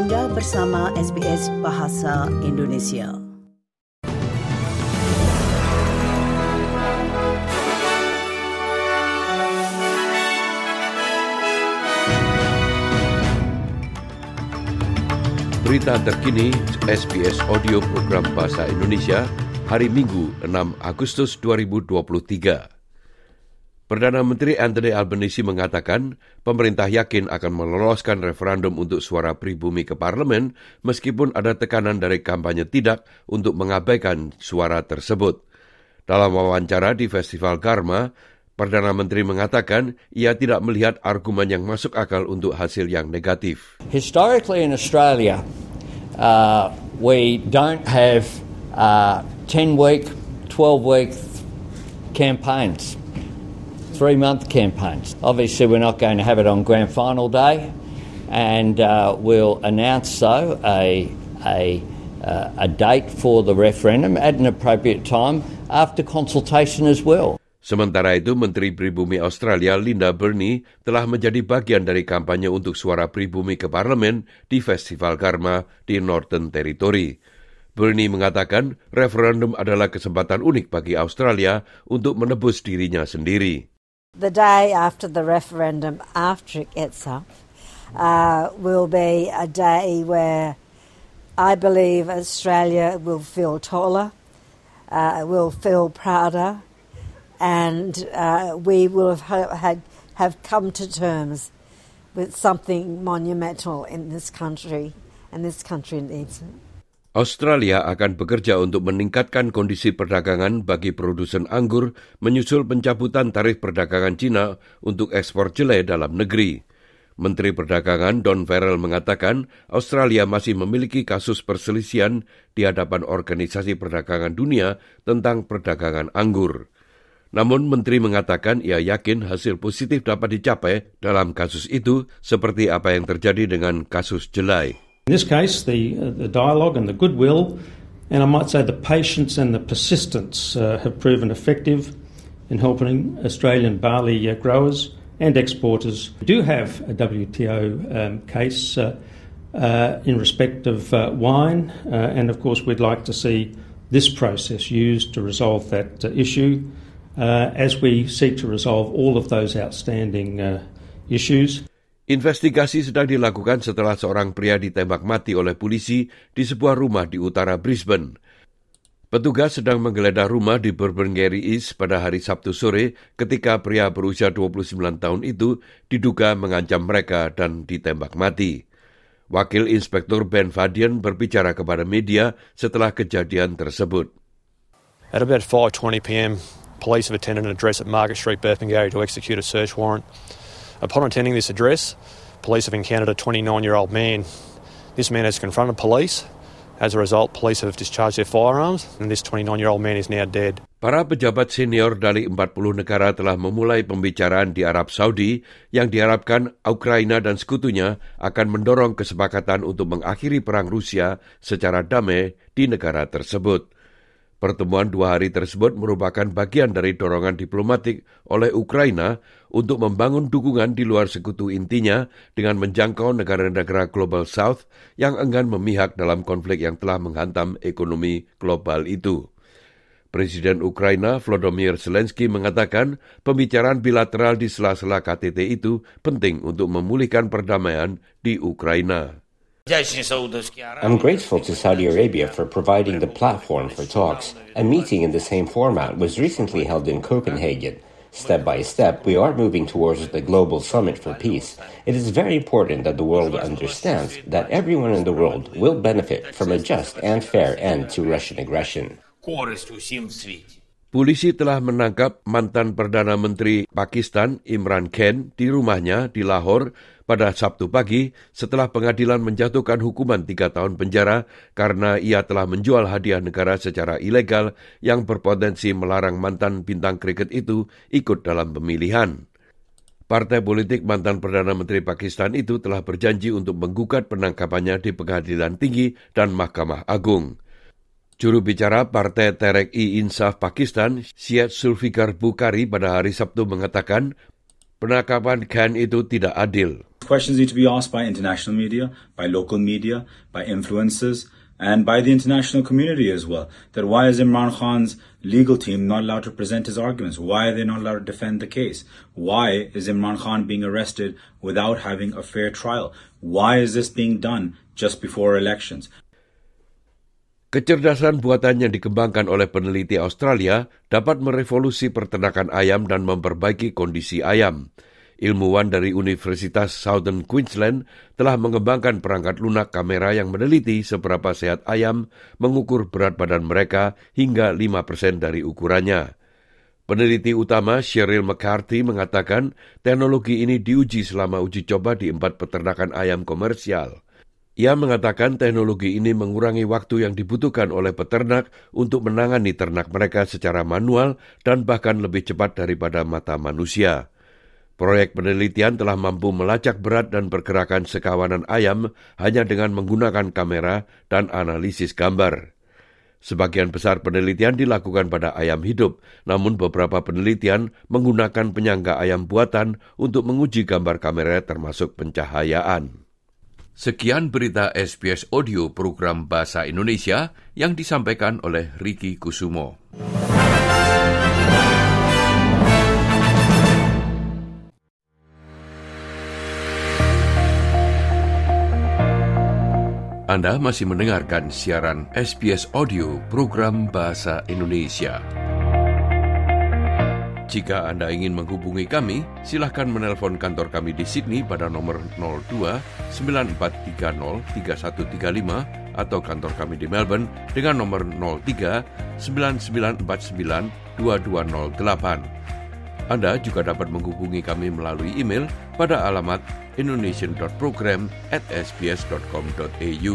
Anda bersama SBS Bahasa Indonesia. Berita terkini SBS Audio Program Bahasa Indonesia hari Minggu 6 Agustus 2023. Perdana Menteri Anthony Albanese mengatakan pemerintah yakin akan meloloskan referendum untuk suara pribumi ke parlemen meskipun ada tekanan dari kampanye tidak untuk mengabaikan suara tersebut. Dalam wawancara di Festival Karma, Perdana Menteri mengatakan ia tidak melihat argumen yang masuk akal untuk hasil yang negatif. Historically in Australia, uh, we don't have uh, 10-week, 12-week campaigns. Three month campaigns. Obviously, we're not going to have it on grand final day, and uh, we'll announce so a, a, uh, a date for the referendum at an appropriate time after consultation as well. Sementara itu, Menteri Pribumi Australia Linda Burney telah menjadi bagian dari kampanye untuk suara pribumi ke parlemen di Festival Karma di Northern Territory. Burney mengatakan referendum adalah kesempatan unik bagi Australia untuk menebus dirinya sendiri. The day after the referendum, after it gets up, uh, will be a day where I believe Australia will feel taller, uh, will feel prouder, and uh, we will have, had, have come to terms with something monumental in this country, and this country needs it. Australia akan bekerja untuk meningkatkan kondisi perdagangan bagi produsen anggur menyusul pencabutan tarif perdagangan Cina untuk ekspor jelai dalam negeri. Menteri Perdagangan Don Farrell mengatakan Australia masih memiliki kasus perselisihan di hadapan Organisasi Perdagangan Dunia tentang perdagangan anggur. Namun Menteri mengatakan ia yakin hasil positif dapat dicapai dalam kasus itu seperti apa yang terjadi dengan kasus jelai. In this case, the, uh, the dialogue and the goodwill, and I might say the patience and the persistence uh, have proven effective in helping Australian barley uh, growers and exporters We do have a WTO um, case uh, uh, in respect of uh, wine, and of course, we'd like to see this process used to resolve that issue as we seek to resolve all of those outstanding issues. Investigasi sedang dilakukan setelah seorang pria ditembak mati oleh polisi di sebuah rumah di utara Brisbane. Petugas sedang menggeledah rumah di Burberry East pada hari Sabtu sore ketika pria berusia 29 tahun itu diduga mengancam mereka dan ditembak mati. Wakil Inspektur Ben Fadian berbicara kepada media setelah kejadian tersebut. At about 5.20 p.m., police have attended an address at Market Street, Burpengary to execute a search warrant. Upon attending this address, police have encountered a 29 year old man. This man has confronted police. As a result, police have discharged their firearms, and this 29 year old man is now dead. Para pejabat senior dari 40 negara telah memulai pembicaraan di Arab Saudi yang diharapkan Ukraina dan sekutunya akan mendorong kesepakatan untuk mengakhiri perang Rusia secara damai di negara tersebut. Pertemuan dua hari tersebut merupakan bagian dari dorongan diplomatik oleh Ukraina untuk membangun dukungan di luar sekutu intinya dengan menjangkau negara-negara Global South yang enggan memihak dalam konflik yang telah menghantam ekonomi global itu. Presiden Ukraina Volodymyr Zelensky mengatakan pembicaraan bilateral di sela-sela KTT itu penting untuk memulihkan perdamaian di Ukraina. I'm grateful to Saudi Arabia for providing the platform for talks. A meeting in the same format was recently held in Copenhagen. Step by step, we are moving towards the global summit for peace. It is very important that the world understands that everyone in the world will benefit from a just and fair end to Russian aggression. Polisi telah menangkap mantan Perdana Menteri Pakistan Imran Khan di rumahnya di Lahore pada Sabtu pagi setelah pengadilan menjatuhkan hukuman tiga tahun penjara karena ia telah menjual hadiah negara secara ilegal yang berpotensi melarang mantan bintang kriket itu ikut dalam pemilihan. Partai politik mantan Perdana Menteri Pakistan itu telah berjanji untuk menggugat penangkapannya di pengadilan tinggi dan Mahkamah Agung. Juru bicara Partai Terek-i Insaf Pakistan, Syed Sulfikar Bukhari pada hari Sabtu mengatakan penangkapan Khan itu tidak adil. Questions need to be asked by international media, by local media, by influencers, and by the international community as well. That why is Imran Khan's legal team not allowed to present his arguments? Why are they not allowed to defend the case? Why is Imran Khan being arrested without having a fair trial? Why is this being done just before elections? Kecerdasan buatan yang dikembangkan oleh peneliti Australia dapat merevolusi peternakan ayam dan memperbaiki kondisi ayam. Ilmuwan dari Universitas Southern Queensland telah mengembangkan perangkat lunak kamera yang meneliti seberapa sehat ayam mengukur berat badan mereka hingga 5% dari ukurannya. Peneliti utama Cheryl McCarthy mengatakan teknologi ini diuji selama uji coba di empat peternakan ayam komersial. Ia mengatakan teknologi ini mengurangi waktu yang dibutuhkan oleh peternak untuk menangani ternak mereka secara manual dan bahkan lebih cepat daripada mata manusia. Proyek penelitian telah mampu melacak berat dan pergerakan sekawanan ayam hanya dengan menggunakan kamera dan analisis gambar. Sebagian besar penelitian dilakukan pada ayam hidup, namun beberapa penelitian menggunakan penyangga ayam buatan untuk menguji gambar kamera termasuk pencahayaan. Sekian berita SBS Audio program Bahasa Indonesia yang disampaikan oleh Riki Kusumo. Anda masih mendengarkan siaran SBS Audio program Bahasa Indonesia. Jika Anda ingin menghubungi kami, silahkan menelpon kantor kami di Sydney pada nomor 02 9430 3135 atau kantor kami di Melbourne dengan nomor 03 9949 2208. Anda juga dapat menghubungi kami melalui email pada alamat indonesian.program at sbs.com.au.